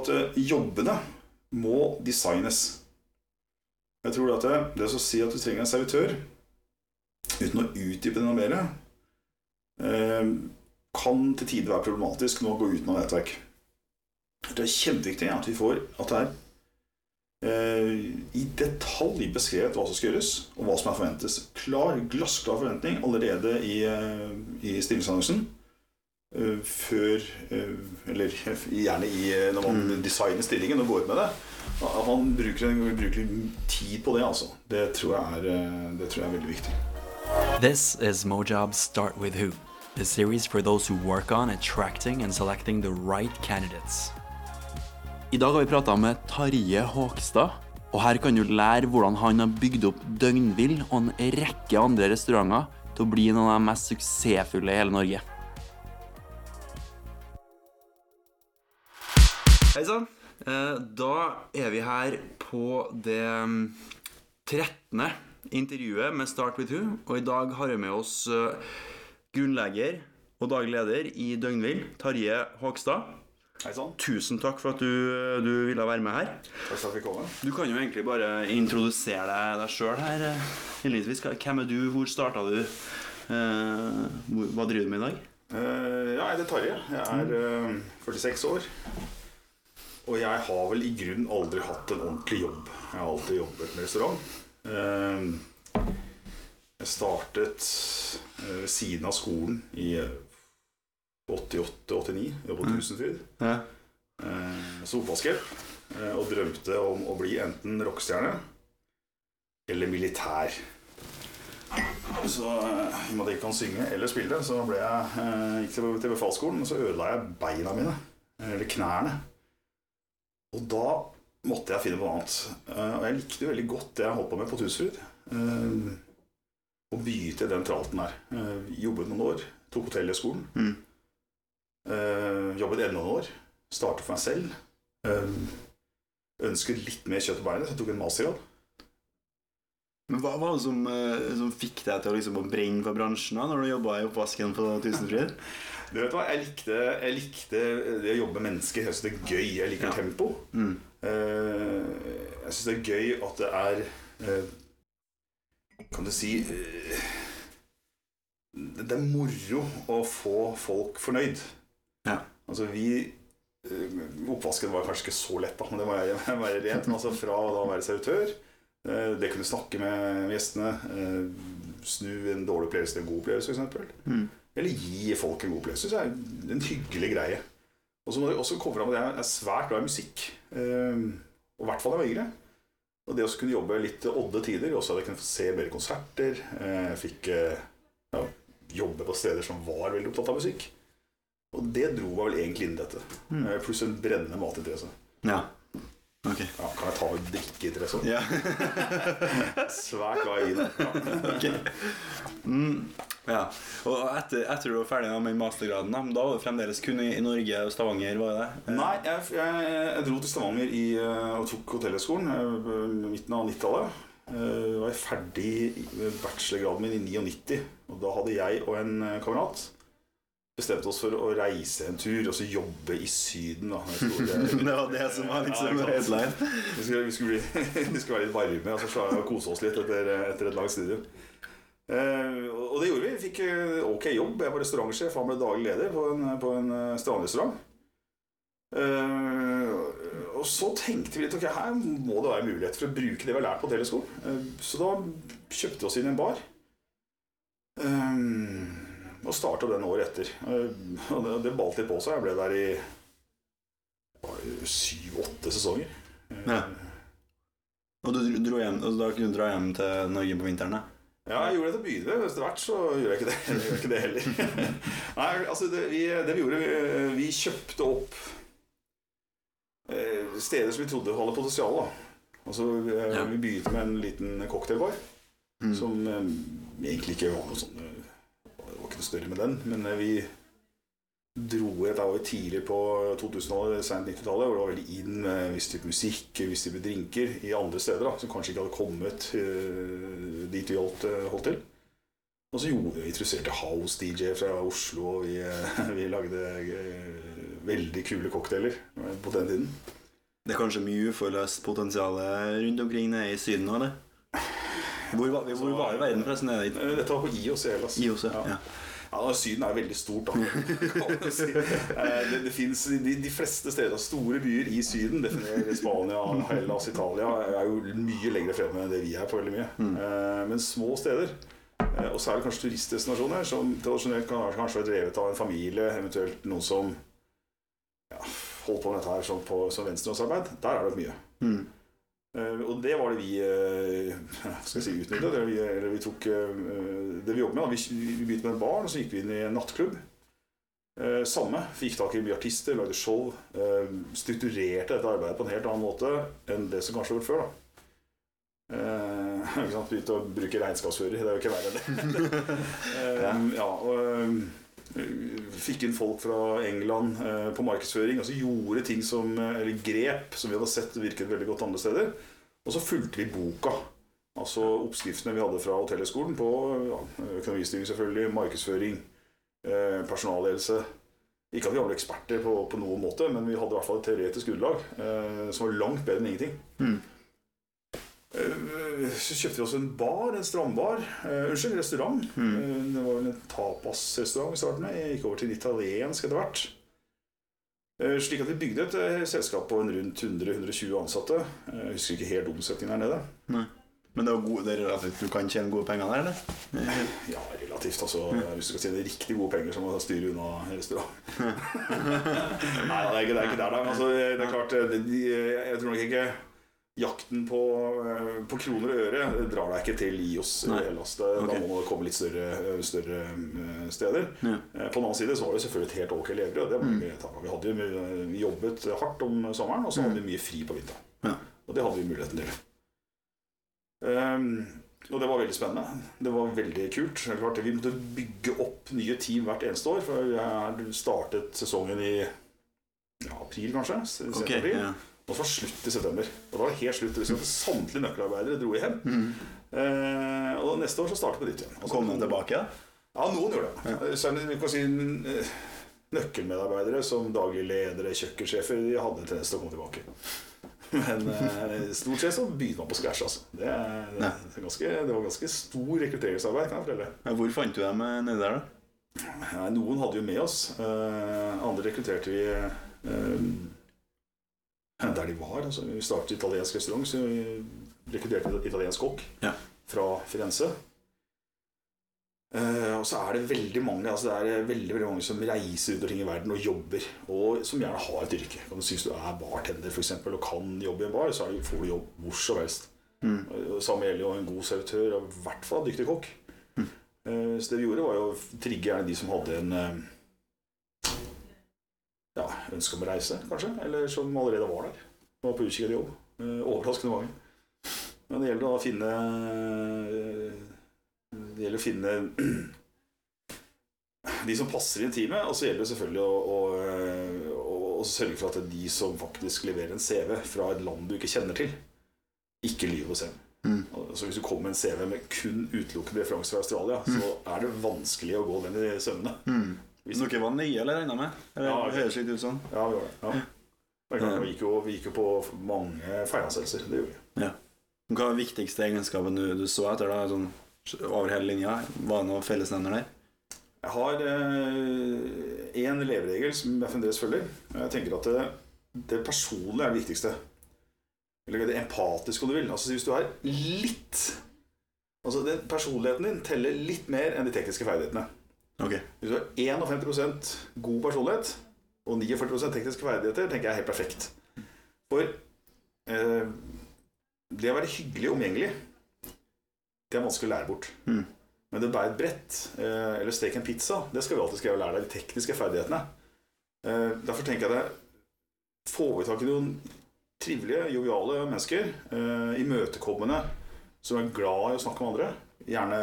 at eh, jobbene må designes. Jeg tror at det, det å si at du trenger en servitør, uten å utdype det noe mer, eh, kan til tider være problematisk nå å gå uten av nettverk. Det er kjempeviktig at vi får at det er eh, i detalj beskrevet hva som skal gjøres, og hva som er forventes. Klar, glassklar forventning allerede i, eh, i stillingsannonsen. Eh, før eh, Eller gjerne i, eh, når man designer stillingen og går ut med det. At man bruker, bruker litt tid på det, altså. Det tror jeg er, det tror jeg er veldig viktig. This is Mojob's Start With Who, the series for those who work on attracting and selecting the right candidates. I dag har vi prata med Tarje Håkstad, og her kan du lære hvordan han har bygd opp Døgnvill og en rekke andre restauranter til å bli en av de mest suksessfulle i hele Norge. Hei sann. Eh, Da er vi her på det mm, 13. intervjuet med Start with Who, og i dag har vi med oss eh, grunnlegger og daglig leder i Døgnvill, Tarje Håkstad. Hei sann. Tusen takk for at du, du ville være med her. Takk for at fikk komme. Du kan jo egentlig bare introdusere deg, deg sjøl her. eh, Hvem er du? Hvor starta du? Eh, hva driver du med i dag? Uh, ja, jeg heter Tarje. Jeg er uh, 46 år. Og jeg har vel i grunnen aldri hatt en ordentlig jobb. Jeg har alltid jobbet med restaurant. Eh, jeg startet eh, ved siden av skolen i 88-89, jobbet på Tusenfryd. Ja. eh, som eh, Og drømte om å bli enten rockestjerne eller militær. Så eh, i og med at jeg ikke kan synge eller spille, så ble jeg, gikk til, til befalsskolen, og så ødela jeg beina mine. Eller knærne. Og da måtte jeg finne på noe annet. Eh, Og jeg likte jo veldig godt det jeg holdt på med på Tusenfryd. Eh, Å begynne i den tralten der. Eh, Jobbet noen år. Tok hotellhøgskolen. Mm. Jobbet enda noen år. Startet for meg selv. Ønsket litt mer kjøtt på beinet, så jeg tok en mastergrad. Men Hva var det som, som fikk deg til å liksom, å brenne for bransjen da, når du jobba i oppvasken på Tusenfryd? Du vet hva, Jeg likte, jeg likte det å jobbe med mennesker. Jeg syns det er gøy. Jeg liker tempo. Mm. Eh, jeg syns det er gøy at det er eh, Kan du si eh, Det er moro å få folk fornøyd. Ja. Altså vi Oppvasken var kanskje ikke så lett, da, men det må jeg være rent. Men altså fra å være servitør, det kunne snakke med gjestene, snu en dårlig opplevelse til en god opplevelse, f.eks. Mm. Eller gi folk en god opplevelse. Det er en hyggelig greie. Og så må det også komme fram at jeg er svært glad i musikk. Eh, og i hvert fall da jeg var yngre. Og det å kunne jobbe litt odde tider, også at jeg kunne få se mer konserter. Eh, jeg fikk eh, ja, jobbe på steder som var veldig opptatt av musikk. Og det dro meg vel egentlig inn i dette. Mm. Eh, pluss en brennende matinteresse. Ja. Ok. Ja, kan jeg ta og drikke drikkeinteresse også? Ja. Svært glad i det. Ja. Okay. Mm. ja. Og etter, etter du var ferdig med mastergraden, da, var du fremdeles kun i, Norge og Stavanger? var det? Nei, jeg, jeg, jeg dro til Stavanger i, eh, og tok hotellhøgskolen eh, midten av 90-tallet. Jeg var jeg ferdig bachelorgraden min i 99. Og da hadde jeg og en eh, kamerat bestemt oss for å reise en tur og så jobbe i Syden. Da. Det var det som var liksom Ja, headline. Vi skulle, vi, skulle bli, vi skulle være litt varme og så kose oss litt etter, etter et langt studium. Eh, og det gjorde vi. Vi fikk eh, ok jobb. Jeg var restaurantsjef, han ble daglig leder på en, på en eh, strandrestaurant. Eh, og så tenkte vi litt ok, her må det være mulighet for å bruke det vi har lært på teleskolen. Eh, så da kjøpte vi oss inn i en bar. Eh, og starta den året etter. Eh, og det, det balte litt på seg. Jeg ble der i syv-åtte sesonger. Eh, Ja. Og du dro hjem, og da kunne du dra hjem til Norge på vinteren? da? Ja, jeg gjorde det til å begynne med. Etter hvert så gjorde jeg ikke det, jeg gjorde ikke det heller. Nei, altså det vi, det vi gjorde, vi, vi kjøpte opp eh, steder som vi trodde hadde potensial. da. Altså, eh, Ja. Vi begynte med en liten cocktailbar Mm. som eh, egentlig ikke var noe sånn eh, Det var ikke noe større med den, men eh, vi dro Dette var jo tidlig på 2000-tallet, seint 90-tallet, hvor det var veldig inn med en viss type musikk, viss type drinker i andre steder da, som kanskje ikke hadde kommet uh, dit vi holdt, eh, holdt til. Og så gjorde vi interesserte house-DJ fra Oslo, og vi, vi lagde veldig kule cocktailer på den tiden. Det er kanskje mye uforløst potensial rundt omkring i Syden nå, eller? Hvor, var- hvor var i verden, forresten? Det Eh, Dette var på IOC. Hellas. IOC, ja. Ja. Ja, Syden er veldig stort, da. si. Eh, Det, det finnes, de, de fleste steder, store byer i Syden, definerer Spania, Hellas, Italia, er jo mye lenger fremme enn det vi er på veldig mye. Mm. Men små steder, eh, og særlig kanskje turistdestinasjoner, som tradisjonelt kan kanskje være drevet av en familie, eventuelt noen som ja, holder på med dette her som, på, som venstrehåndsarbeid, der er det mye. Mm. Eh, og det var det vi eh, skal si, utnytta. Det vi, eller vi tok eh, det vi jobbet med. Vi, vi begynte med en bar, og så gikk vi inn i en nattklubb. Samme. Fikk tak i mye artister, lagde show. Strukturerte dette arbeidet på en helt annen måte enn det som kanskje har vært før. da. Eh? Begynte å bruke regnskapsfører. Det er jo ikke verre enn det. eh, ja, og, fikk inn folk fra England eh, på markedsføring. Altså gjorde ting som, eh, eller grep som vi hadde sett virket veldig godt andre steder. Og så fulgte vi boka. Altså oppskriftene vi hadde fra hotellhøgskolen på ja, økonomistyring, selvfølgelig, markedsføring, eh, personalledelse. Ikke at vi var eksperter på, på noen måte, men vi hadde i hvert fall et teoretisk grunnlag eh, som var langt bedre enn ingenting. Mm. Eh, Så kjøpte vi oss en bar, en strandbar. Uh, unnskyld, restaurant. Mm. Eh, det var vel en tapasrestaurant vi startet med. Jeg gikk over til en italiensk etter hvert. Uh, slik at vi bygde et selskap på en rundt 100-120 ansatte. Jeg husker ikke helt omsetningen her nede. Nei. Men det er, gode, det er relativt, du kan tjene gode penger der, eller? Ja, relativt. altså Hvis du skal tjene riktig gode penger, så må du styre unna restaurant. Nei, det er ikke, det er ikke der, da. Altså, det er klart, jeg tror nok ikke Jakten på, eh, på kroner og øre drar deg ikke til Lios Hellas. Det- Da må det komme litt større, større eh, steder. Ja. Eh, På den annen side så var det selvfølgelig et helt ok levebrød. Mm. Vi, hadde jo jobbet hardt om sommeren, og så hadde vi mye fri på vinteren. Ja. Og det hadde vi muligheten til. Um, og det var veldig spennende. Det var veldig kult. Klart, vi måtte bygge opp nye team hvert eneste år. For jeg startet sesongen i ja, april, kanskje. Okay, april. ja. Og så var det slutt i september. Og da var det helt slutt. Det at Samtlige nøkkelarbeidere dro hjem. Mm. Eh, og neste år så startet vi på nytt igjen. Altså, Kom de tilbake? Ja? Ja, noen gjorde det. Så er det, vi kan si, eh, nøkkelmedarbeidere som daglig ledere, kjøkkensjefer, de hadde en tendens til å komme tilbake. Men eh, stort sett så begynte man på scratch. Altså. Det, det, det, ganske, det var ganske stor rekrutteringsarbeid, kan jeg fortelle. Ja, Hvor fant du dem eh, nedi der, da? Noen hadde jo med oss. eh, andre rekrutterte vi eh, der de var. Altså, vi startet italiensk restaurant, så vi rekrutterte italiensk kokk Ja. fra Firenze. Uh, og så er det veldig mange altså det er veldig, veldig mange som reiser ut omkring i verden og jobber, og som gjerne har et yrke. Om du synes du er bartender for eksempel, og kan jobbe i en bar, så det, får du jobb hvor som helst. Mm. Samme gjelder jo en god servitør, og i hvert fall en dyktig kokk. Eh, Så det vi gjorde, var jo å trigge gjerne de som hadde en eh, ja, ønske om å reise, kanskje, eller som allerede var der. Var på utkikk etter jobb. Eh, Overraskende mange. Men det gjelder da å finne eh, Det gjelder å finne de som passer inn i teamet, og så gjelder det selvfølgelig å, å, eh, å, å sørge for at de som faktisk leverer en CV fra et land du ikke kjenner til, ikke lyver hos dem. Mm. Så hvis du kommer med en CV med kun utelukkende referanser fra Australia, så er det vanskelig å gå den i sømmene. Mm. Hvis- Dere var nye, eller regna med? Eller, Ja, det høres litt ut sånn. Ja, vi var det. Ja. Klart, vi, gikk jo, vi gikk jo på mange feilansettelser. Det gjorde vi. Ja. Hva er den viktigste egenskapen du, du så etter? da, sånn, over hele linja? Var det noen fellesnevner der? Jeg har én leveregel som jeg fremdeles følger. Jeg tenker at det, det personlige er det viktigste. Eller det empatiske, om du vil. Altså Hvis du er litt Altså den Personligheten din teller litt mer enn de tekniske ferdighetene. Ok. Hvis du har 51 god personlighet og 49 tekniske ferdigheter, tenker jeg er helt perfekt. For eh, det å være hyggelig og omgjengelig, det er vanskelig å lære bort. Mm. Men det å bære et brett eh, eller steke en pizza, det skal vi alltid skal lære deg de tekniske ferdighetene. Eh, derfor tenker jeg det Får vi tak i noen trivelige, joviale mennesker, eh, imøtekommende, som er glad i å snakke med andre, gjerne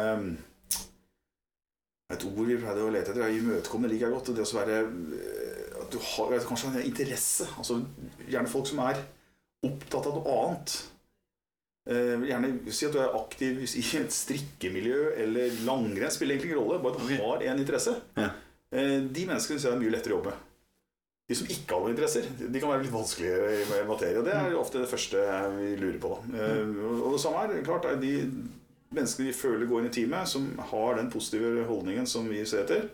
et ord vi pleide å lete etter. er Imøtekommende liker jeg godt. og Det å være eh, At du har vet, kanskje en interesse. Altså Gjerne folk som er opptatt av noe annet. Eh, gjerne Si at du er aktiv i et strikkemiljø eller langrenn. Spiller egentlig ingen rolle. Bare at du har en interesse. Ja. Eh, de menneskene syns jeg er mye lettere å jobbe med. de som ikke har noen interesser, de kan være litt vanskeligere i materie. og Det er ofte det første vi lurer på. Eh, Og det samme er klart, de menneskene vi føler går inn i teamet, som har den positive holdningen som vi ser etter,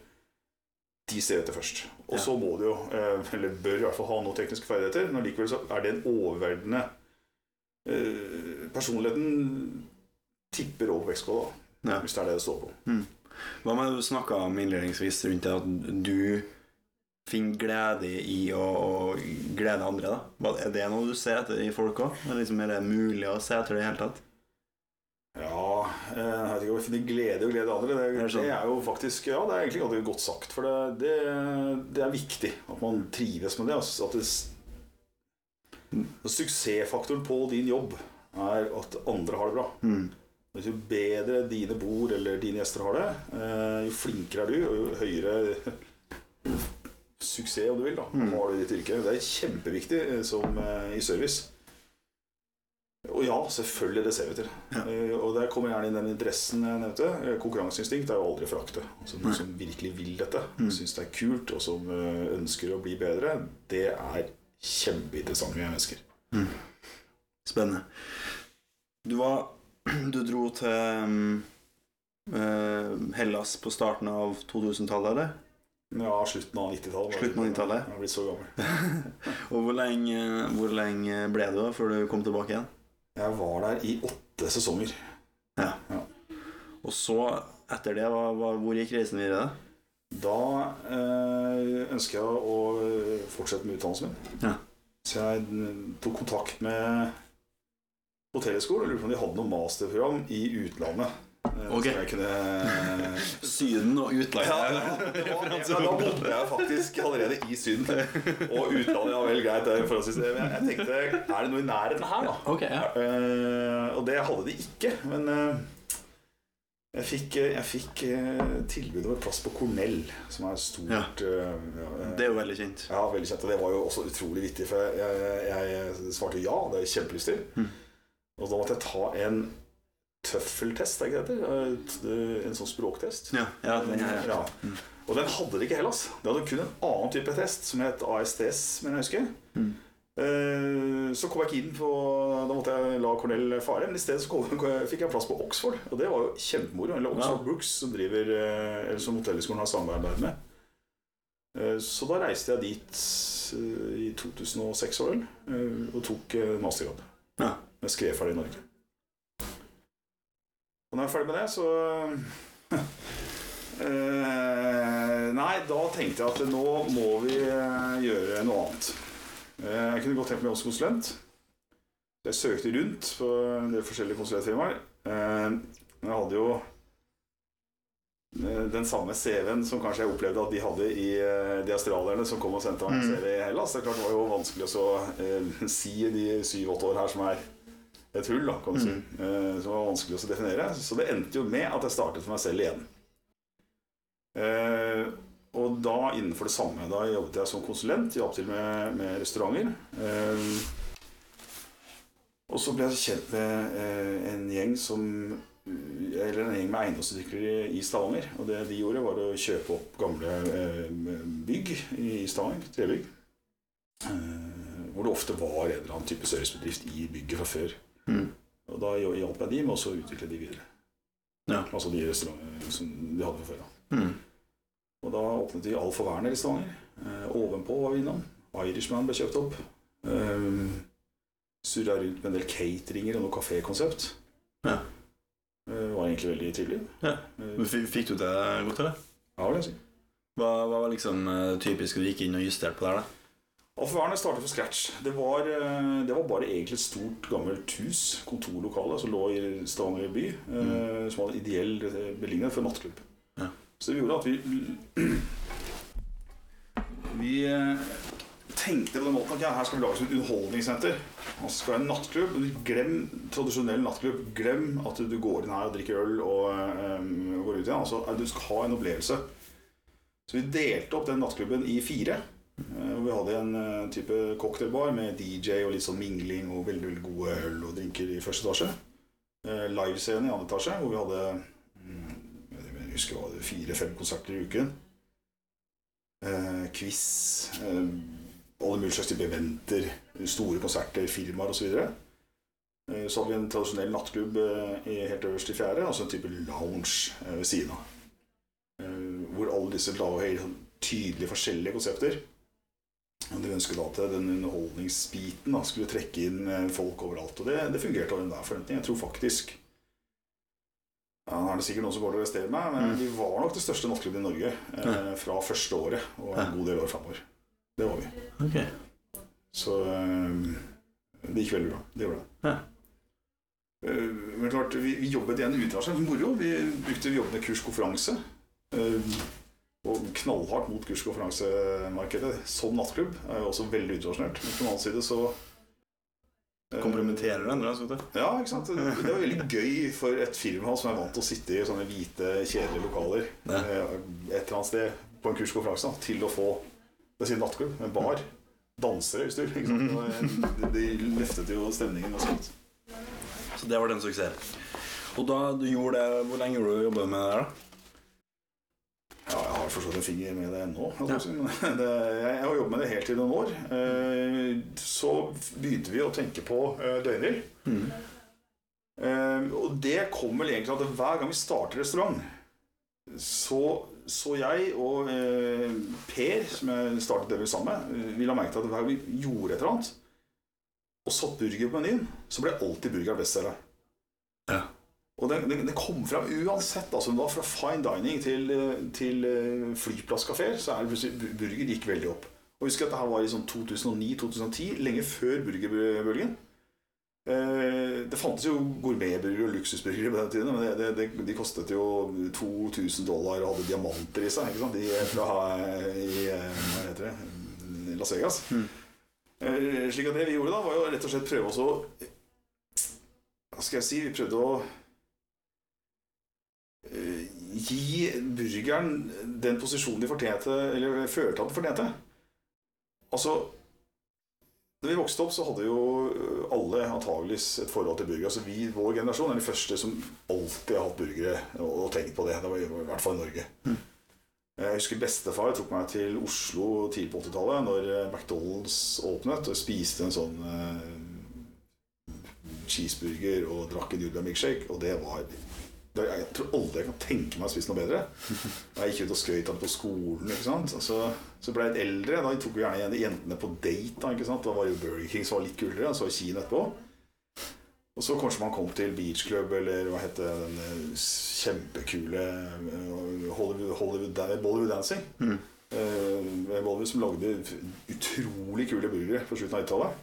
de ser etter først. Og så må de jo, eh, eller bør i hvert fall ha noen tekniske ferdigheter, men likevel så er det en overveldende eh, Personligheten tipper over vektskåla, Ja. hvis det er det det står på. Hva med det du snakka om innledningsvis rundt det at du finner glede i å, å glede andre? da? Er det noe du ser etter i folk òg? Liksom, er det mulig å se etter det i det hele tatt? Eh, jeg vet ikke om jeg finner glede og glede andre. Det, det sånn? er jo faktisk Ja, det er egentlig ganske godt sagt. For det, det, det er viktig at man trives med det. altså, At det Suksessfaktoren på din jobb er at andre har det bra. Mm. Jo bedre dine bord eller dine gjester har det, eh, jo flinkere er du, og jo høyere suksess, om du vil, da, Mm. har du i ditt yrke. Det er kjempeviktig eh, som i service. Og ja, selvfølgelig, det ser vi til. Ja. Eh, Og der kommer gjerne inn den interessen jeg nevnte. Eh, Konkurranseinstinkt er jo aldri forakte. Altså, noen som virkelig vil dette, Mm. syns det er kult, og som eh, ønsker å bli bedre, det er kjempeinteressante mennesker. Spennende. Du var Du dro til eh, Hellas på starten av 2000-tallet, eller? Ja, slutten av 90-tallet. Slutten av 90-tallet. Jeg har blitt så gammel. Og hvor lenge, hvor lenge ble du da før du kom tilbake igjen? Jeg var der i åtte sesonger. Ja. Og så, etter det, hva, hva, hvor gikk reisen videre? Da eh, ønsker jeg å eh, fortsette med utdannelsen min. Ja. Så jeg eh, tok kontakt med hotellhøyskolen og lurte på om de hadde noe masterprogram i utlandet. Eh, Ok. Som jeg kunne Syden og utlandet. ja, ja, det var, da bodde jeg faktisk allerede i Syden. Og utlandet, ja vel, greit. Men jeg, jeg tenkte, er det noe i nærheten her, da? Okay, ja. uh, og det hadde de ikke. Men uh, jeg fikk, eh, jeg fikk uh, tilbud om et plass på Cornell, som er stort Ja. eh, ja, eh, Det er jo veldig kjent. ja, veldig kjent. Og det var jo også utrolig vittig, for jeg, jeg, jeg svarte ja. Det er jeg kjempelyst til. Mm. Og da måtte jeg ta en tøffeltest, er ikke det det heter? Eh, En sånn språktest. Ja, ja den er her. Ja. Og den hadde de ikke heller. altså. De hadde kun en annen type test, som het ASTS, men jeg husker. Mm. Eh, Så kom jeg ikke inn på Da måtte jeg la Cornell fare. Men i stedet så fikk jeg plass på Oxford. Og det var jo kjempemoro. Eller Oxford Ja. Brooks, som driver eh, Eller som hotellskolen har samarbeid med. Så da reiste jeg dit i 2006 år, eh, og tok mastergrad. Ja. Jeg skrev ferdig i Norge. Og når jeg er ferdig med det, så uh, Nei, da tenkte jeg at nå må vi eh, gjøre noe annet. Eh, jeg kunne godt tenkt meg også konsulent. Jeg søkte rundt på en del forskjellige konsulentfirmaer. Men jeg hadde jo den samme CV-en som kanskje jeg opplevde at de hadde i de australierne som kom og sendte meg en Mm. CV i Hellas. Det er klart det var jo vanskelig å så, eh, si de syv-åtte år her som er et hull, da, kan du si. mm. som var vanskelig å definere. Så det endte jo med at jeg startet for meg selv igjen. Eh, og da innenfor det samme. Da jobbet jeg som konsulent, hjalp til med, med restauranter. Eh, og så ble jeg kjent med eh, en gjeng som eller en gjeng med eiendomsutviklere i Stavanger. Og det de gjorde, var å kjøpe opp gamle eh, bygg i Stavanger. Trebygg. Eh, hvor det ofte var en eller annen type servicebedrift i bygget fra før. Mm. Og da hjalp jeg de med å utvikle de videre. Ja. Altså de restaurantene som de hadde fra før. da. Mm. Og da åpnet vi Alf og Werner i Stavanger. Eh, ovenpå var vi innom. Irishman ble kjøpt opp. Um, Surra rundt med en del cateringer og noe kafékonsept. Ja. Uh, var egentlig veldig trivelig. Ja. Eh, Fikk du det godt, eller? ja, vil jeg si. Hva, hva var liksom eh, typisk du gikk inn og justerte på der, da? Alf og Werner startet fra scratch. Det var, eh, det var bare egentlig et stort, gammelt hus, kontorlokale, som lå i Stavanger by. eh, Som hadde ideell eh, beliggenhet for nattklubb. Ja. Så det gjorde at vi Vi eh, tenkte på den måten at ja, her skal vi lage som et underholdningssenter. Og så skal det være en nattklubb. Glem tradisjonell nattklubb. Glem at du går inn her og drikker øl og eh, går ut igjen. Altså, eh, du skal ha en opplevelse. Så vi delte opp den nattklubben i fire. Eh, hvor Vi hadde en eh, type cocktailbar med DJ og litt sånn mingling og veldig, veldig gode øl og drinker i første etasje. Eh, Livescene i andre etasje, hvor vi hadde mm, jeg husker hva det fire-fem konserter i uken. Eh, quiz, eh, alle mulige slags typer eventer, store konserter, firmaer osv. Så, videre. Eh, så hadde vi en tradisjonell nattklubb eh, helt øverst i fjerde, altså en type lounge eh, ved siden av. Eh, Hvor alle disse la og sånn tydelige forskjellige konsepter. De ønsket at den underholdningsbiten da, skulle trekke inn eh, folk overalt. Og det, det fungerte over enhver forventning. Jeg tror faktisk ja, Nå er det sikkert noen som går til å arrestere meg, men Mm. vi var nok det største nattklubben i Norge eh, fra første året og en god del år framover. Det var vi. Ok. Så eh, det gikk veldig bra. Det gjorde det. Ja. Eh, Men klart, vi, vi jobbet igjen internasjonalt moro. Vi brukte vi jobbet med kurskonferanse. eh, Og knallhardt mot kurs- og konferansemarkedet som nattklubb. er jo også veldig utradisjonelt. Men på den annen side så eh, Kompromitterer skal du Ja, ikke sant. Det var veldig gøy for et firma som er vant til å sitte i sånne hvite, kjedelige lokaler Ja. eh, et eller annet sted på en kurskonferanse, til å få det sier nattklubb, en bar, dansere utstyr. Ikke sant? Og, eh, De, de løftet jo stemningen og sånt. Så det var den suksessen. Og da du gjorde det, hvor lenge gjorde du jobba med det da? Har for så vidt en finger med det ennå. Ja. jeg har jobbet med det helt i noen år. Eh, Så begynte vi å tenke på døgnhvil. Mm. Eh, og det kom vel egentlig at hver gang vi starter restaurant, så, så jeg og eh, Per, som jeg startet det sammen med, ville vi la merke til at hver gang vi gjorde et eller annet, og satt burger på menyen, så ble alltid burgeren bestselger. Ja. Og det, det, det kom fram uansett. altså da Fra fine dining til, til eh, flyplasskafeer, så er det plutselig bu- burger gikk veldig opp. Og husk at det her var i sånn 2009-2010, lenge før burgerbølgen. Eh, Det fantes jo gourmetburgere og luksusburgere på den tiden, men det, det, de kostet jo 2000 dollar og hadde diamanter i seg. ikke sant? De fra i, eh, hva heter det? Las Vegas. Mm. Slik at det vi gjorde da, var jo rett og slett prøve oss å Hva skal jeg si? Vi prøvde å gi burgeren den posisjonen de fortjente, eller følte at de fortjente. Altså da vi vokste opp, så hadde jo alle antageligvis et forhold til burger. Altså vi, Vår generasjon er de første som alltid har hatt burgere og, tenkt på det. Det var i hvert fall i Norge. Jeg husker bestefar tok meg til Oslo tidlig på 80-tallet, når eh, McDonald's åpnet, og spiste en sånn eh, cheeseburger og drakk en Julia milkshake, og det var Jeg tror aldri jeg kan tenke meg å spise noe bedre. Jeg gikk ut og skrøt av det på skolen. ikke sant? Så, så ble jeg litt eldre. Da tok vi gjerne igjen jentene på date. Da ikke sant? Da var jo Burger King som var litt kulere. Og så Kina etterpå. Og så kanskje man kom til Beach Club eller hva heter den eh, kjempekule eh, Hollywood, Hollywood, Bollywood Dancing. Mm. Eh, Bollywood som lagde utrolig kule burgere på slutten av 90-tallet.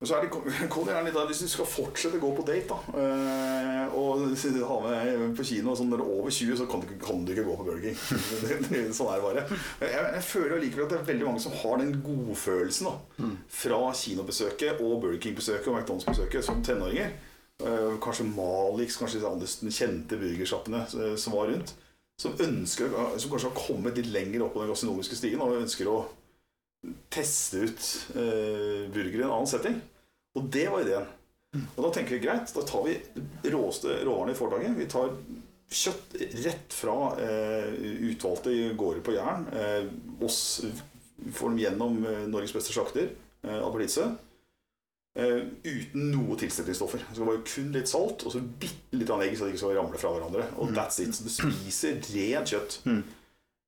Men så er det, kom litt der, Hvis du skal fortsette å gå på date da, eh, og ha med på kino sånn når du er over 20, så kan du, ikke- kan du ikke gå på Burger King. Sånn er det bare. Jeg, jeg føler allikevel at det er veldig mange som har den godfølelsen da, Mm. fra kinobesøket og Burger King-besøket og McDonald's-besøket som tenåringer. Eh, kanskje Malix, kanskje de andre kjente burgersjappene eh, som var rundt. Som, ønsker, som kanskje har kommet litt lenger opp på den gastronomiske stigen og ønsker å teste ut burgere i en annen setting. Og det var ideen. Og da tenker vi greit, da tar vi råeste råvarene i foretaket. Vi tar kjøtt rett fra eh, utvalgte gårder på Jæren. Eh, oss får dem gjennom eh, Norges beste slakter, eh, Appelitze. Eh, uten noe tilsetningsstoffer. Det skal bare kun litt salt og så bitte litt egg, så det ikke skal ramle fra hverandre. Og that's it. Så du spiser rent kjøtt. Mm.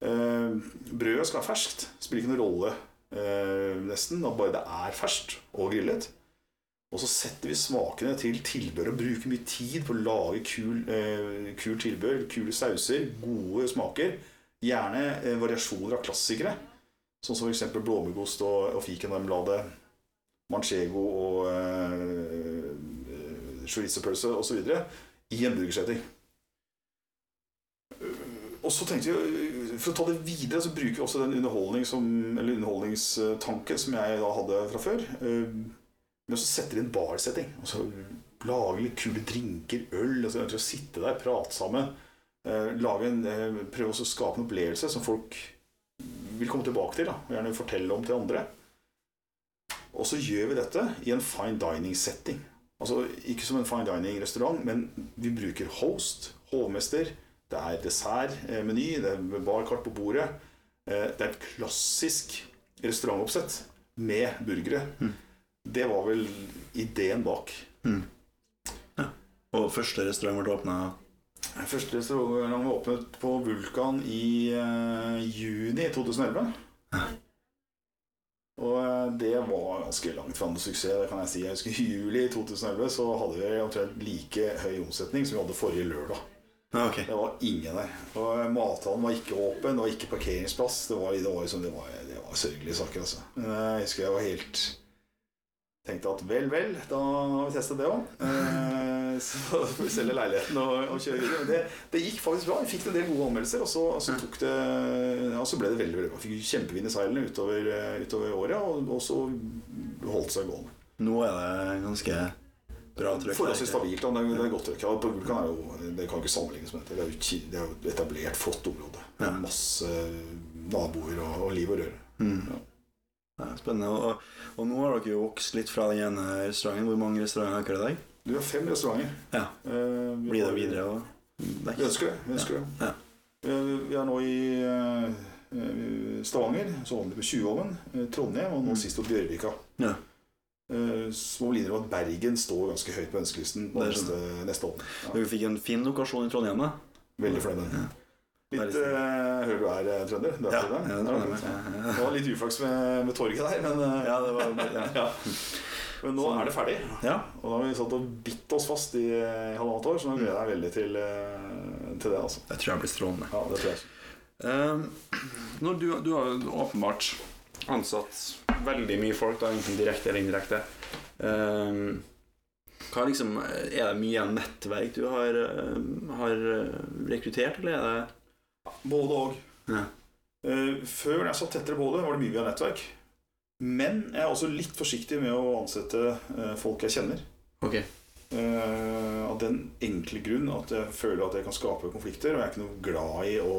Eh, brødet skal være ferskt. Spiller ikke noen rolle eh, nesten. Bare det er ferskt og grillet. Og så setter vi smakene til tilbør og bruker mye tid på å lage kul, eh, kul tilbør, kule sauser, gode smaker. Gjerne eh, variasjoner av klassikere. Sånn som f.eks. blåmuggost og, og fikenmarmelade, manchego og eh, eh, chorizo-pølse osv. i en burgersetting. Og så tenkte vi, For å ta det videre, så bruker vi også den underholdning som, underholdningstanken som jeg da hadde fra før. eh, Men så setter vi en barsetting. Og så lage litt kule drinker, øl. og så ønsker å Sitte der, prate sammen. eh, Lage en, eh, prøve å skape en opplevelse som folk vil komme tilbake til. Da, og gjerne fortelle om til andre. Og så gjør vi dette i en fine dining-setting. Altså Ikke som en fine dining-restaurant, men vi bruker host, hovmester. Det er dessertmeny, det er barkart på bordet. Eh, Det er et klassisk restaurantoppsett med burgere. Mm. Det var vel ideen bak. Og første restaurant ble åpna Første restaurant ble åpnet på Vulkan i uh, juni 2011. Ja. Og eh, det var ganske langt fra til suksess. det kan jeg si. Jeg husker I juli 2011 så hadde vi omtrent like høy omsetning som vi hadde forrige lørdag. Ja, ok. Det var ingen der. Og eh, Mathallen var ikke åpen, det var ikke parkeringsplass. Det var, det var, liksom, det var, det var sørgelige saker, altså. Jeg husker jeg var helt Tenkte at vel, vel, da har vi testet det òg. Så får vi selge leiligheten og, og kjøre videre. Men det, det gikk faktisk bra. Vi fikk en del gode anmeldelser, og så, og så, det, og så ble det veldig veldig bra. Fikk kjempevind i seilene utover, eh, utover året, og, og så holdt det seg gående. Nå er det ganske bra trøkk. Forholdsvis stabilt. da. Det er, det er godt trøkk. Ja, Vulkan er jo, det kan ikke sammenlignes med dette. Det er jo, det er jo et etablert, flott område. Ja. Med masse naboer og, og liv og røre. Mm. Ja. Ja, spennende. Og, og nå har dere jo vokst litt fra den ene restauranten. Hvor mange restauranter har dere i dag? Du har fem restauranter. Ja. Eh, vi Blir det videre? Og... Vi ønsker det. Vi, ønsker det. Ja. Vi, er, vi er nå i eh, eh, Stavanger, så holder vi på Tjuvholmen, eh, Trondheim og nå Mm. sist på Bjørvika. Ja. Eh, Så må vi innrømme at Bergen står ganske høyt på ønskelisten neste, neste. Ja. Dere fikk en fin lokasjon i Trondheim, da? Veldig fornøyd med den. Litt, uh, hører du er eh, trønder? Du er Ja, ja, det, Ja, ja, Det var litt uflaks med, med torget der, men, uh, Ja, det var men nå er det ferdig. ja. Og da har vi satt og bitt oss fast i, i halvannet år, så nå gleder jeg meg veldig til, uh, til det. altså. Jeg tror jeg blir strålende. Ja, det tror jeg. Uh, du, du har jo åpenbart ansatt veldig mye folk, da, enten direkte eller indirekte. Uh, liksom, er det mye nettverk du har, har rekruttert, eller er det Både og. Ja. Eh, Før jeg satt tettere på det, var det mye via nettverk. Men jeg er også litt forsiktig med å ansette eh, folk jeg kjenner. Okay. Eh, Av den enkle grunn at jeg føler at jeg kan skape konflikter, og jeg er ikke noe glad i å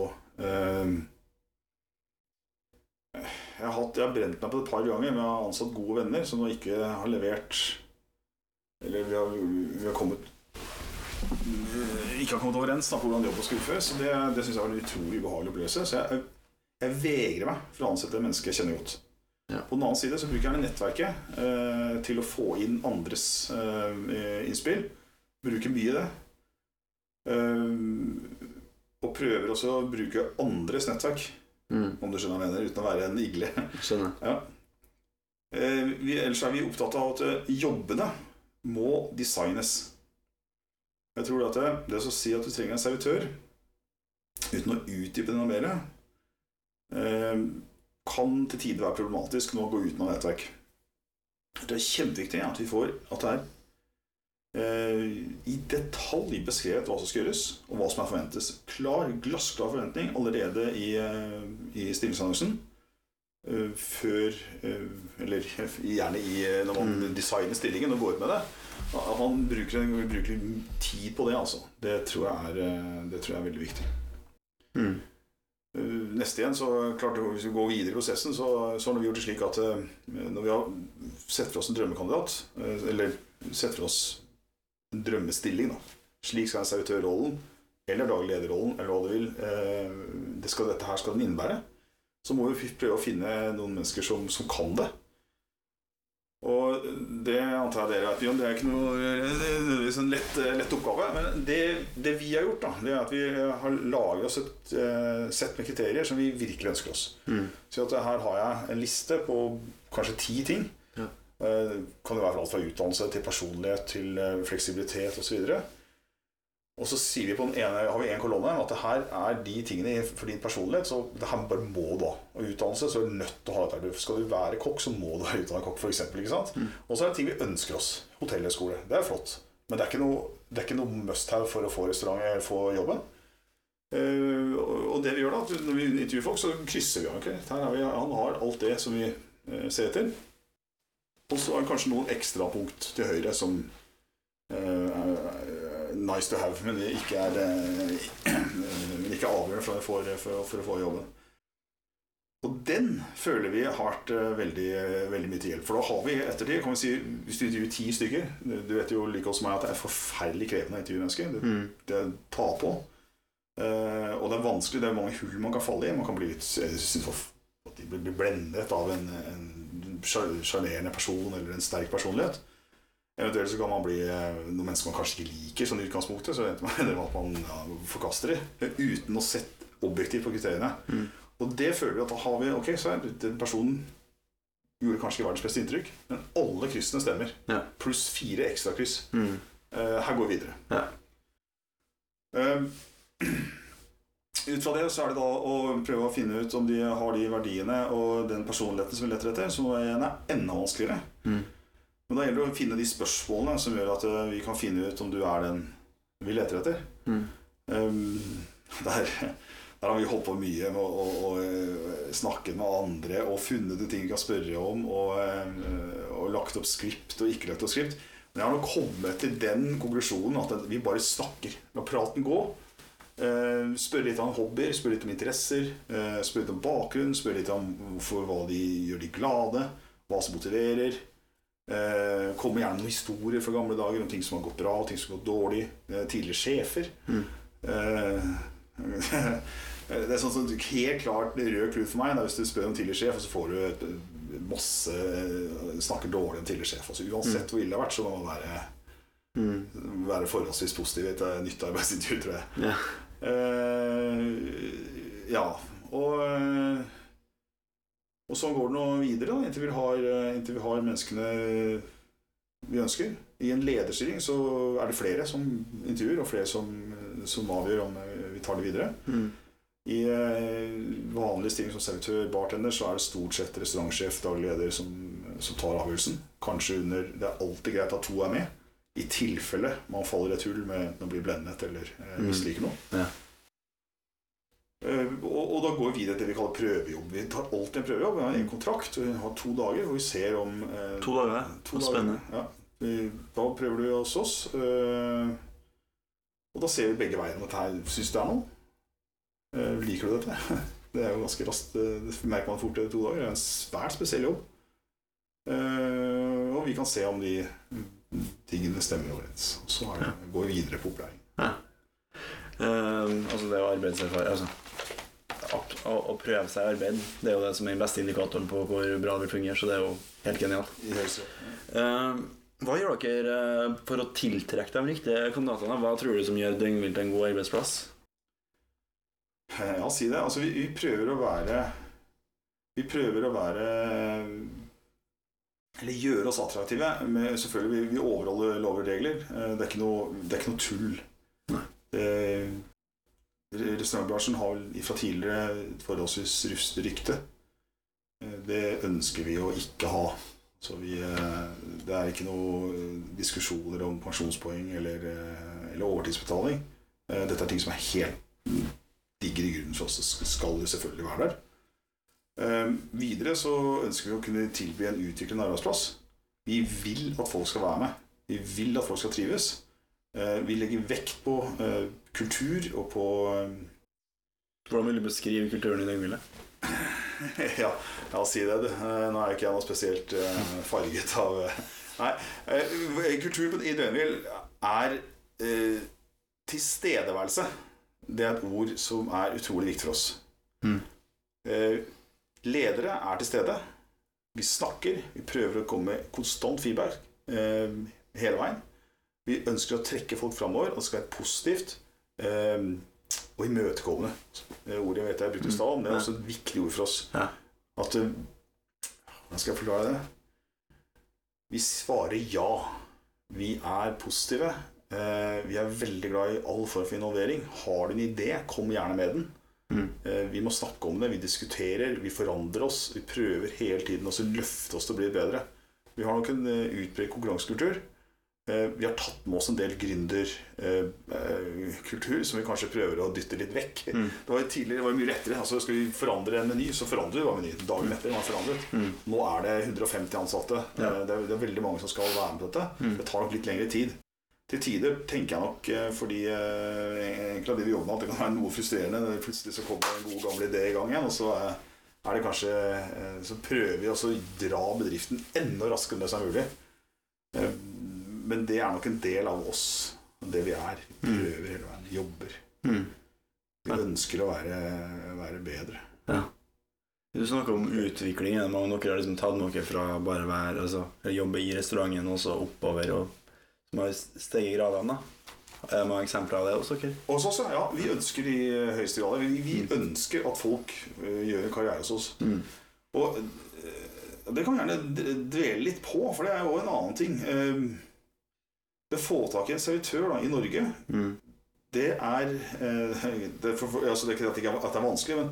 jeg har, hatt, jeg har brent meg på det et par ganger med å ha ansatt gode venner som nå ikke har levert Eller vi har, vi har kommet ikke har kommet overens da, på hvordan jobb og utføres. Så det, det syns jeg var en utrolig ubehagelig opplevelse. Så jeg, jeg vegrer meg for å ansette mennesker jeg kjenner godt. Ja. På den annen side så bruker jeg gjerne nettverket eh, til å få inn andres eh, innspill. Bruker mye det. Eh, og prøver også å bruke andres nettverk, Mm, om du skjønner hva jeg mener, uten å være en igle. skjønner. Ja. Eh, vi, ellers er vi opptatt av at jobbene må designes. Jeg tror at det, det å si at du trenger en servitør, uten å utdype det noe mer, eh, kan til tider være problematisk når man går uten av nettverk. Det er kjempeviktig at vi får at det er eh, i detalj beskrevet hva som skal gjøres, og hva som er forventes. Klar, glassklar forventning allerede i, eh, i stillingsannonsen. Eh, før eh, Eller gjerne i, eh, når man Mm. designer stillingen og går ut med det. At man bruker, bruker tid på det, altså. Det tror jeg er, det tror jeg er veldig viktig. Mm. Neste igjen, så klart Hvis vi går videre i prosessen, så, så har vi gjort det slik at når vi har sett for oss en drømmekandidat, eller sett for oss en drømmestilling, da slik skal en servitørrollen, eller daglig lederrollen, eller hva du vil, det skal, dette her skal den innebære, så må vi prøve å finne noen mennesker som, som kan det. Og det antar jeg dere vet Bjørn. Det er ikke noe det er nødvendigvis en lett, lett oppgave. Men det, det vi har gjort, da, det er at vi har laget oss et uh, sett med kriterier som vi virkelig ønsker oss. Mm. Så at her har jeg en liste på kanskje ti ting. Ja. Uh, kan det være alt fra utdannelse til personlighet til uh, fleksibilitet osv. Og så sier vi på den ene, har vi en kolonne at det her er de tingene for din personlighet. Så det her bare må du ha. Og utdannelse så er du nødt til å ha dette. Skal du være kokk, så må du være utdannet kokk, f.eks. Mm. Og så er det ting vi ønsker oss. Hotellhøyskole. Det er flott. Men det er ikke noe, det er ikke noe must have for å få restaurant eller få jobben. Uh, og og det vi gjør da, når vi intervjuer folk, så krysser vi av. ok? Vi, han har alt det som vi uh, ser etter. Og så er det kanskje noen ekstrapunkt til høyre som uh, er nice to have, men det ikke er eh, ikke avgjørende for, få- for, for å få jobben. Og den føler vi har vært eh, veldig, veldig mye til hjelp. For da har vi ettertid kan vi si, Hvis du intervjuer ti stykker Du vet jo like godt som meg at det er forferdelig krevende å intervjue mennesker. Det, Mm. det tar på. Eh, og det er vanskelig. Det er mange hull man kan falle i. Man kan bli litt det at de blir blendet av en, en sjarmerende person eller en sterk personlighet. Eventuelt så kan man bli eh, noen mennesker man kanskje ikke liker sånn i utgangspunktet. Så ender man at man ja, forkaster de uten å sette objektivt på kriteriene. Mm. Og det føler vi at da har vi Ok, så er den personen gjorde kanskje ikke verdens beste inntrykk, men alle kryssene stemmer. Ja. Pluss fire ekstra kryss. Mm. Uh, her går vi videre. Ja. Uh, ut fra det så er det da å prøve å finne ut om de har de verdiene og den personligheten som vi leter etter, som er enda vanskeligere. Mm. Men da gjelder det å finne de spørsmålene som gjør at eh, vi kan finne ut om du er den vi leter etter. Mm. Um, der, der har vi holdt på mye med å, å, å eh, snakke med andre og funnet ut ting vi kan spørre om, og, eh, og lagt opp skript og ikke lagt opp skript. Men jeg har nok kommet til den konklusjonen at vi bare snakker. La praten gå. Uh, spørre litt om hobbyer, spørre litt om interesser, uh, spørre litt om bakgrunn, spørre litt om hvorfor, hva de gjør de glade, hva som motiverer. Eh, kommer gjerne noen historier fra gamle dager om ting som har gått bra, ting som har gått dårlig. Eh, tidligere sjefer. Mm. Eh, det er sånn som helt klart rød klut for meg. Hvis du spør om tidligere sjef, og så får du et, masse eh, snakker dårlig om tidligere sjef. Altså, uansett hvor ille det har vært, så må man være, Mm. være forholdsvis positiv i et nytt arbeidsintervju, tror jeg. Ja. Eh, ja, og eh, Og sånn går det nå videre, da, inntil vi har, eh, inntil vi har menneskene vi ønsker. I en lederstilling så er det flere som intervjuer, og flere som, som avgjør om eh, vi tar det videre. Mm. I eh, vanlig stilling som servitør, bartender, så er det stort sett restaurantsjef, daglig leder, som, som tar avgjørelsen. Kanskje under Det er alltid greit at to er med, i tilfelle man faller i et hull med enten å bli blendet eller eh, Mm. misliker noe. Ja. Og, da går vi videre til det vi kaller prøvejobb. Vi tar alltid en prøvejobb. Vi har en kontrakt, vi har to dager hvor vi ser om eh, To dager. To det er dager. spennende. Ja. Da prøver du hos oss. Eh, og da ser vi begge veier om dette her syns du er noe. Eh, liker du dette? Det er jo ganske raskt. Det merker man fort etter to dager. Det er en svært spesiell jobb. Eh, og vi kan se om de tingene stemmer overens. Så er det, går vi videre på opplæring. Eh, altså det å arbeidserfaring altså, å, å prøve seg i arbeid Det er jo det som er den beste indikatoren på hvor bra det vil fungere. Så det er jo helt genialt. Yes. Høyesterett. Eh, hva gjør dere eh, for å tiltrekke de riktige kandidatene? Hva tror du som gjør Døgnvilt en god arbeidsplass? Ja, si det. Altså, vi, vi prøver å være Vi prøver å være Eller gjøre oss attraktive. Men selvfølgelig, vi, vi overholder lover og regler. Eh, Det er ikke noe, det er ikke noe tull. Restaurantbransjen har fra tidligere et forholdsvis rufsete rykte. Eh, Det ønsker vi å ikke ha. Så vi, eh, det er ikke noe diskusjoner om pensjonspoeng eller, eh, eller overtidsbetaling. Eh, Dette er ting som er helt digger i grunnen for oss. Det skal jo selvfølgelig være der. Eh, videre så ønsker vi å kunne tilby en utviklende arbeidsplass. Vi vil at folk skal være med. Vi vil at folk skal trives. Eh, vi legger vekt på eh, kultur og på eh, Hvordan vil du beskrive kulturen i Døgnhvile? ja, ja, si det. du. Eh, Nå er ikke jeg noe spesielt eh, farget av eh, Nei. Kultur i døgnhvil er eh, tilstedeværelse. Det er et ord som er utrolig viktig for oss. Mm. Eh, ledere er til stede. Vi snakker. Vi prøver å komme med konstant feedback eh, hele veien. Vi ønsker å trekke folk framover, og det skal være positivt eh, og imøtekommende. Det ordet vet jeg brukte i stad, men det er også et viktig ord for oss. Ja. At eh, Hvordan skal jeg forklare det? Vi svarer ja. Vi er positive. Eh, vi er veldig glad i all form for involvering. Har du en idé, kom gjerne med den. Mm. Eh, Vi må snakke om det, vi diskuterer, vi forandrer oss. Vi prøver hele tiden å løfte oss til å bli bedre. Vi har nok en utbredt konkurransekultur. Eh, Vi har tatt med oss en del gründerkultur som vi kanskje prøver å dytte litt vekk. Mm. Det var tidligere det var mye lettere. Altså, skal vi forandre en meny, så forandrer vi menyen. Dagen etter var forandret. Mm. Nå er det 150 ansatte. Ja. Eh, Det, er, det er veldig mange som skal være med på dette. Mm. Det tar nok litt lengre tid. Til tider tenker jeg nok eh, fordi eh, egentlig det vi jobber med, at det kan være noe frustrerende. når Plutselig så kommer en god gammel idé i gang igjen, og så eh, er det kanskje eh, Så prøver vi også å dra bedriften enda raskere enn det som er mulig. Eh, Men det er nok en del av oss, det vi er. Vi Mm. prøver hele veien. Jobber. Mm. Vi ønsker å være, være bedre. Ja. Du snakker om utvikling. Er mange av dere har liksom tatt noe fra bare være altså, jobbe i restauranten og så oppover, og som har steget gradene? Er det mange eksempler av det hos dere? Også, også, ja. Vi ønsker i høyeste grad Vi, vi ønsker at folk øh, gjør karriere hos oss. Mm. Og øh, det kan vi gjerne dvele litt på, for det er jo en annen ting. Det å få tak i en servitør da, i Norge, Mm. det er eh, det, for, altså det er ikke at det, ikke er, at det er vanskelig, men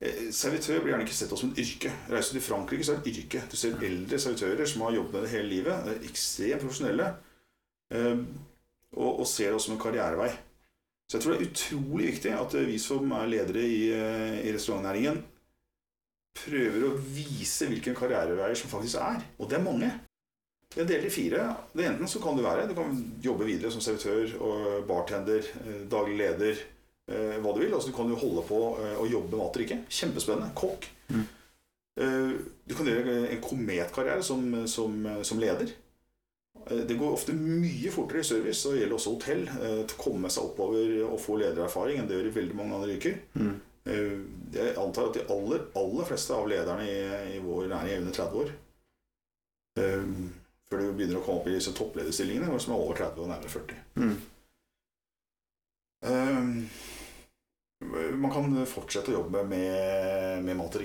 eh, servitør blir gjerne ikke sett på som en yrke. Reiser du til Frankrike, så er det et yrke. Du ser eldre servitører som har jobbet med det hele livet. Det er ekstremt profesjonelle. eh, og, og ser det også som en karrierevei. Så jeg tror det er utrolig viktig at vi som er ledere i, i restaurantnæringen, prøver å vise hvilke karriereveier som faktisk er. Og det er mange. Vi er delt i fire. Det Enten så kan du være Du kan jobbe videre som servitør og bartender, eh, daglig leder, eh, hva du vil. Altså Du kan jo holde på eh, å jobbe med mat og drikke. Kjempespennende. Kokk. Mm. Du kan gjøre en kometkarriere som, som, som leder. Det går ofte mye fortere i service, og det gjelder også hotell, til å komme seg oppover og få ledererfaring enn det gjør i veldig mange andre yrker. Mm. Jeg antar at de aller, aller fleste av lederne i, i vår næring er under 30 år. Før du begynner å komme opp i disse topplederstillingene, som er over 30 og nærmere 40. Mm. Eh, Man kan fortsette å jobbe med, med mat og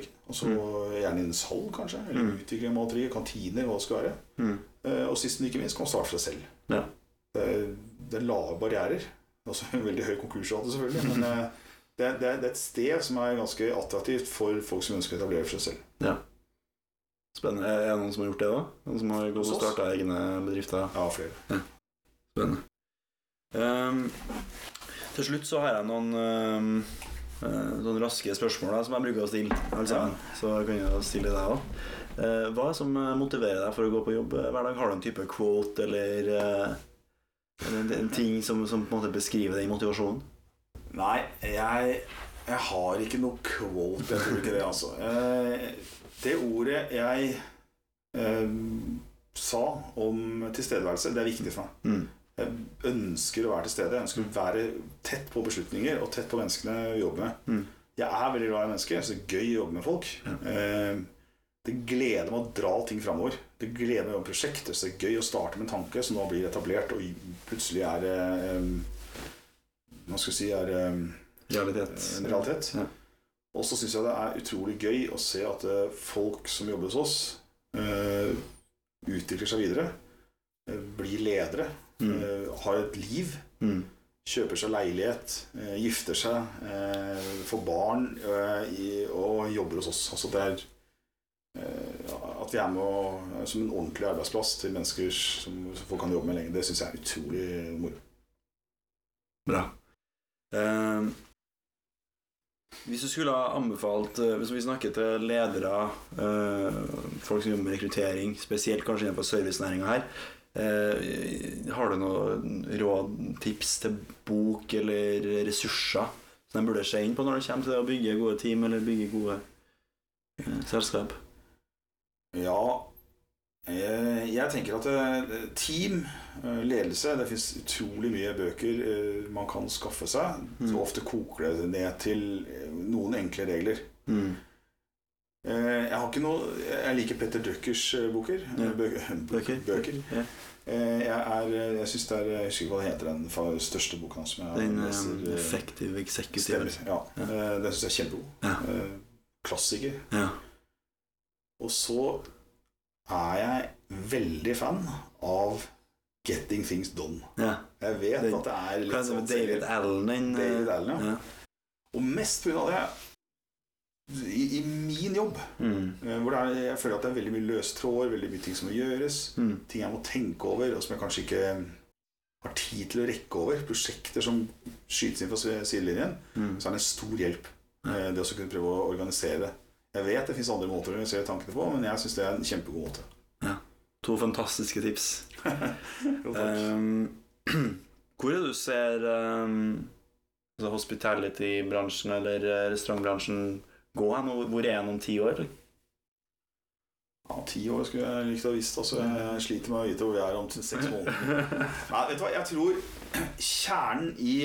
mm. Gjerne innen salg, kanskje. Eller Mm. utvikling av kantiner, hva det skal være. Mm. Uh, Og sist, men ikke minst, kan man starte seg selv. Ja. Det, er, det er lave barrierer. Også en veldig høy konkursrate, selvfølgelig. Men uh, det, er- det, er, det et sted som er ganske attraktivt for folk som ønsker å etablere for seg selv. Spennende. Er det noen som har gjort det, da? Noen som har gått og starta egne bedrifter? Ja, flere. Spennende. Um, til slutt så har jeg noen ehm, eh, sånne raske spørsmål da, som jeg bruker å stille. Altså, ja. Så kan jeg stille deg òg. hva er det som eh, motiverer deg for å gå på jobb eh, hver dag? Har du en type quote eller, uh, en, en ting som, som på en måte beskriver den motivasjonen? Nei, jeg, jeg har ikke noe quote. Jeg tror ikke det, altså. Eh, det ordet jeg eh, sa om tilstedeværelse, det er viktig for meg. Mm. Jeg ønsker å være til stede. Jeg ønsker å være tett på beslutninger og tett på menneskene vi jobber med. Mm. Jeg er veldig glad i mennesker. Synes det er gøy å jobbe med folk. Eh, det gleder meg å dra ting framover. Det gleder meg å prosjekt. Det er gøy å starte med en tanke som nå blir etablert og plutselig er eh, Hva skal jeg si er eh, Realitet. en realitet. Ja. Og så syns jeg det er utrolig gøy å se at eh, folk som jobber hos oss, uh, utvikler seg videre. eh, blir ledere. Mm. Uh, har et liv. Mm. Kjøper seg leilighet. eh, gifter seg. eh, får barn eh, i, og jobber hos oss. Altså det er eh, At vi er med å, som en ordentlig arbeidsplass til mennesker som, som folk kan jobbe med lenge, det syns jeg er utrolig moro. Bra. Ehm, hvis du skulle ha anbefalt eh, Hvis vi snakker til ledere, eh, folk som jobber med rekruttering, spesielt kanskje innenfor servicenæringa her, eh, har du noen råd, tips til bok eller ressurser som de burde se inn på når det kommer til å bygge gode team eller bygge gode selskap? Ja, jeg tenker at eh, team, eh, ledelse Det fins utrolig mye bøker eh, man kan skaffe seg. Mm. Så ofte koker det ned til eh, noen enkle regler. Mm. Eh, Jeg har ikke noe Jeg liker Petter Druckers eh, boker. Ja. Bøker? bøker. Ja. Eh, Jeg, er, jeg syns det er Jeg husker ikke hva det heter, den største boken hans. Den leser, eh, effective executive. Stemmer. Ja. Ja. Eh, Den syns jeg er kjempegod. Ja. Eh, Klassiker. Ja. Og så er jeg veldig fan av Getting Things Done. ja. Jeg vet det, at det er litt det sånn David David Allen? Den, eh, David Allen, ja. ja. Og mest pga. det i, I min jobb, Mm. eh, hvor er, jeg føler at det er veldig mye løstråder, veldig mye ting som må gjøres, Mm. ting jeg må tenke over, og som jeg kanskje ikke har tid til å rekke over, prosjekter som skytes inn fra sidelinjen, Mm. så er det en stor hjelp. Eh, Det å kunne prøve å organisere det. Jeg vet det fins andre måter å organisere tankene på, men jeg syns det er en kjempegod måte. Ja. To fantastiske tips. Jo. Um, hvor er det du ser um, altså hospitality-bransjen eller eh, restaurantbransjen gå hen? Hvor er den om ti år? Ja, Ti år skulle jeg likt å ha visst. Altså, jeg sliter med å vite hvor vi er om seks måneder. Nei, vet du hva, jeg tror kjernen i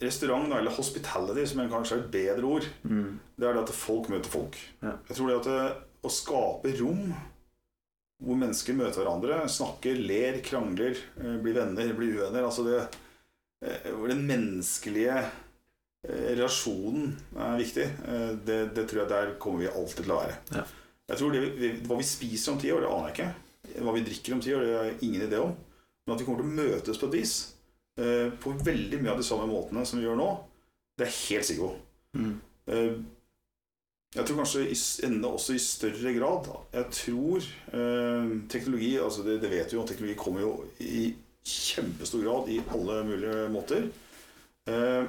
restaurant, da, eller hospitality, som kanskje er et bedre ord, Mm. det er det at folk møter folk. Ja. Jeg tror det at det, å skape rom hvor mennesker møter hverandre, snakker, ler, krangler, eh, blir venner, blir uvenner altså det, eh, den menneskelige eh, relasjonen er viktig. Eh, Det, det tror jeg der kommer vi alltid til å være. Ja. Jeg tror det vi, vi- Hva vi spiser om ti år, det aner jeg ikke. Hva vi drikker om ti år, det har jeg ingen idé om. Men at vi kommer til å møtes på et vis eh, på veldig mye av de samme måtene som vi gjør nå, det er helt sikker på. Mm. Eh, Jeg tror kanskje enda også i større grad Jeg tror eh, teknologi altså det, det vet vi jo, teknologi kommer jo i kjempestor grad i alle mulige måter. Eh,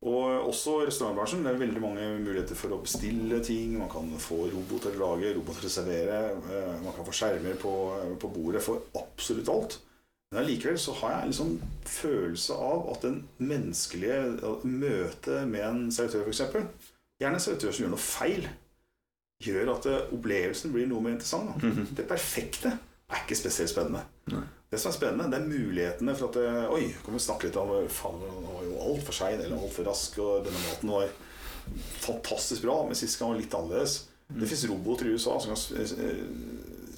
og også restaurantbransjen. Det er veldig mange muligheter for å bestille ting. Man kan få roboter til å lage, roboter til å servere. eh, Man kan få skjermer på, på bordet for absolutt alt. Men allikevel så har jeg en liksom følelse av at den menneskelige at møtet med en servitør, f.eks. Gjerne en servitør som gjør noe feil, gjør at eh, opplevelsen blir noe mer interessant. Da. -hmm. Det perfekte er ikke spesielt spennende. Nei. Det som er spennende, det er mulighetene for at det, Oi, kan vi snakke litt om Faen, han var jo altfor sein eller altfor rask, og denne maten var fantastisk bra, men sist gang var litt annerledes. Det fins roboter i USA som, kan, eh,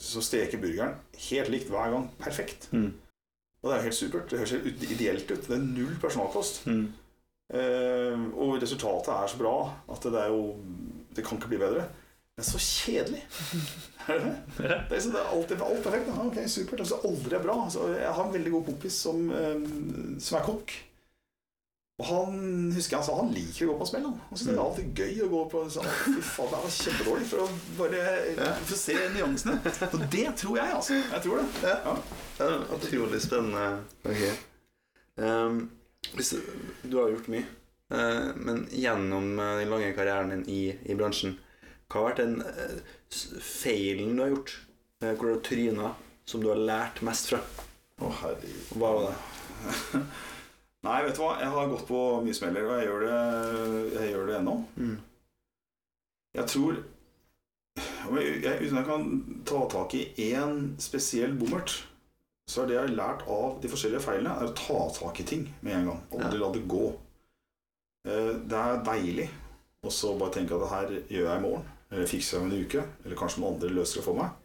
som steker burgeren helt likt hver gang. Perfekt. Mm. Og det er jo helt supert. Det høres helt ideelt ut. Det er null personalkost. Mm. Eh, og resultatet er så bra at det er jo Det kan ikke bli bedre. Men så kjedelig! Er det det? Det er, liksom, det er alltid alt perfekt. Ok, supert. Altså, aldri er bra. Altså, jeg har en veldig god kompis som, eh, som er kokk. Og han husker jeg han sa han liker å gå på smell. Han, han syns det er alltid gøy å gå på sånn, Fy faen, det var kjempedårlig for å bare for å se nyansene. Og det tror jeg, altså. Jeg tror det. Ja. Det er utrolig spennende. Ok. Um, hvis, du har gjort mye, eh, men gjennom eh, den lange karrieren din i, i bransjen, hva har vært den uh, feilen du har gjort? Uh, hvor du har tryna, som du har lært mest fra? Å, herregud. Hva var det? Nei, vet du hva? Jeg har gått på mye smeller, og jeg gjør det, jeg gjør det ennå. Mm. Jeg tror jeg, Uten jeg kan ta tak i én spesiell bommert, så er det jeg har lært av de forskjellige feilene, er å ta tak i ting med en gang. Aldri la det gå. Eh, Det er deilig og så bare tenke at det her gjør jeg i morgen, eller fikser jeg om en uke, eller kanskje noen andre løser det for meg.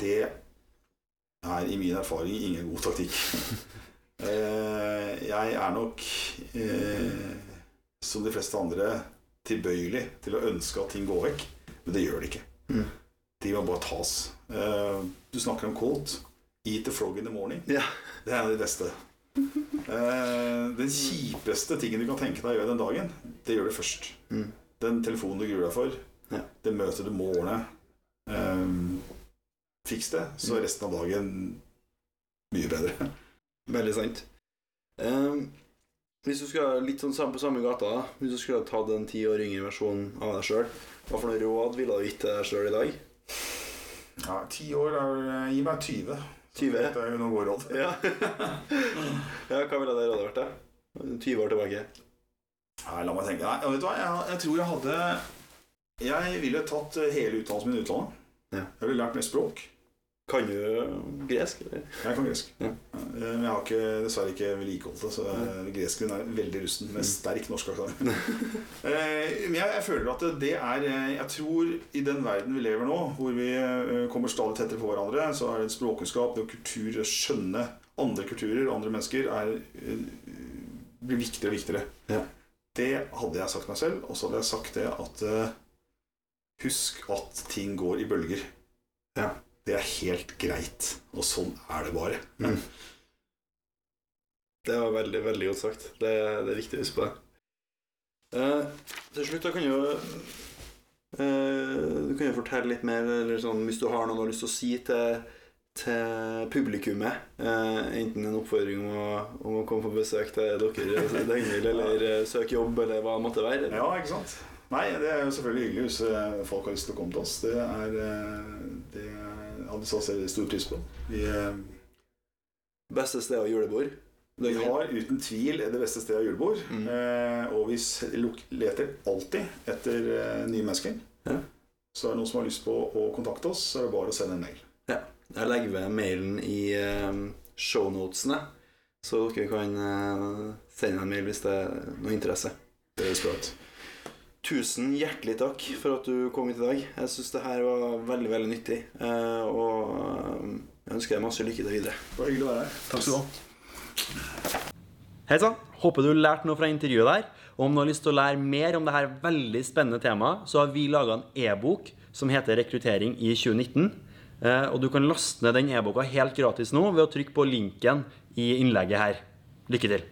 Det er i min erfaring ingen god taktikk. Eh, Jeg er nok, eh, som de fleste andre, tilbøyelig til å ønske at ting går vekk, men det gjør det ikke. Mm. De må bare tas. Eh, Du snakker om quote. Eat the frog in the morning. Yeah. Det er det beste. Eh, Den kjipeste tingen du kan tenke deg å gjøre den dagen, det gjør du først. Mm. Den telefonen du gruer deg for, Ja. det møtet du må ordne. eh, Fiks det, så Mm. er resten av dagen mye bedre. Veldig sant. Um, hvis du skulle litt sånn på samme gata, da. hvis du skulle tatt en ti år yngre versjon av deg sjøl, hva for noe råd ville du gitt deg sjøl i dag? Ja, Ti år er Gi meg 20. 20? Det er jo noen god råd. Ja. ja, hva ville det rådet vært, da? 20 år tilbake. Nei, la meg tenke. Nei, vet du hva? Jeg, jeg tror jeg hadde Jeg ville tatt hele utdannelsen min i utlandet. Ja. Jeg ville lært mer språk. Kan du gresk, eller? Jeg kan gresk. Ja. Eh, jeg har ikke, dessverre ikke vedlikeholdt det, så eh, gresken er veldig rusten Mm. med sterk norsk aksent. Eh, Men jeg, jeg føler at det er Jeg tror i den verden vi lever nå, hvor vi kommer stadig tettere på hverandre, så er det språkkunnskap, det å kultur, skjønne andre kulturer, andre mennesker, er, blir viktigere og viktigere. Ja. Det hadde jeg sagt meg selv, og så hadde jeg sagt det at Husk at ting går i bølger. Ja. Det er helt greit, og sånn er det bare. Mm. Det var veldig, veldig godt sagt. Det, det er viktig å huske på det. Eh, til slutt, da kan jo eh, Du kan jo fortelle litt mer, eller sånn, hvis du har noe du har lyst til å si til, til publikummet. Eh, enten en oppfordring om å, om å komme på besøk til dere Døgnvill, eller eh, søke jobb, eller hva det måtte være. Ja, ikke sant? Nei, det er jo selvfølgelig hyggelig hvis eh, folk har lyst til å komme til oss. Det er det Det hadde vi så stor pris på. Vi, eh, Beste stedet å julebord. vi har uten tvil det beste stedet av julebord. Mm. Eh, og vi leter alltid etter eh, nye mennesker. Ja. Så er det noen som har lyst på å kontakte oss, så er det bare å sende en mail. Jeg legger ved mailen i eh, shownotene. Så dere kan eh, sende en mail hvis det er noe interesse. Det høres bra ut. Tusen hjertelig takk for at du kom hit i dag. Jeg syns det her var veldig veldig nyttig. eh, Og eh, jeg ønsker deg masse lykke til videre. Det var hyggelig å være her. Takk skal du ha. Hei sann! Håper du lærte noe fra intervjuet der. Og om du har lyst til å lære mer om dette veldig spennende temaet, så har vi laga en e-bok som heter 'Rekruttering i 2019'. Eh, Og du kan laste ned den e-boka helt gratis nå ved å trykke på linken i innlegget her. Lykke til.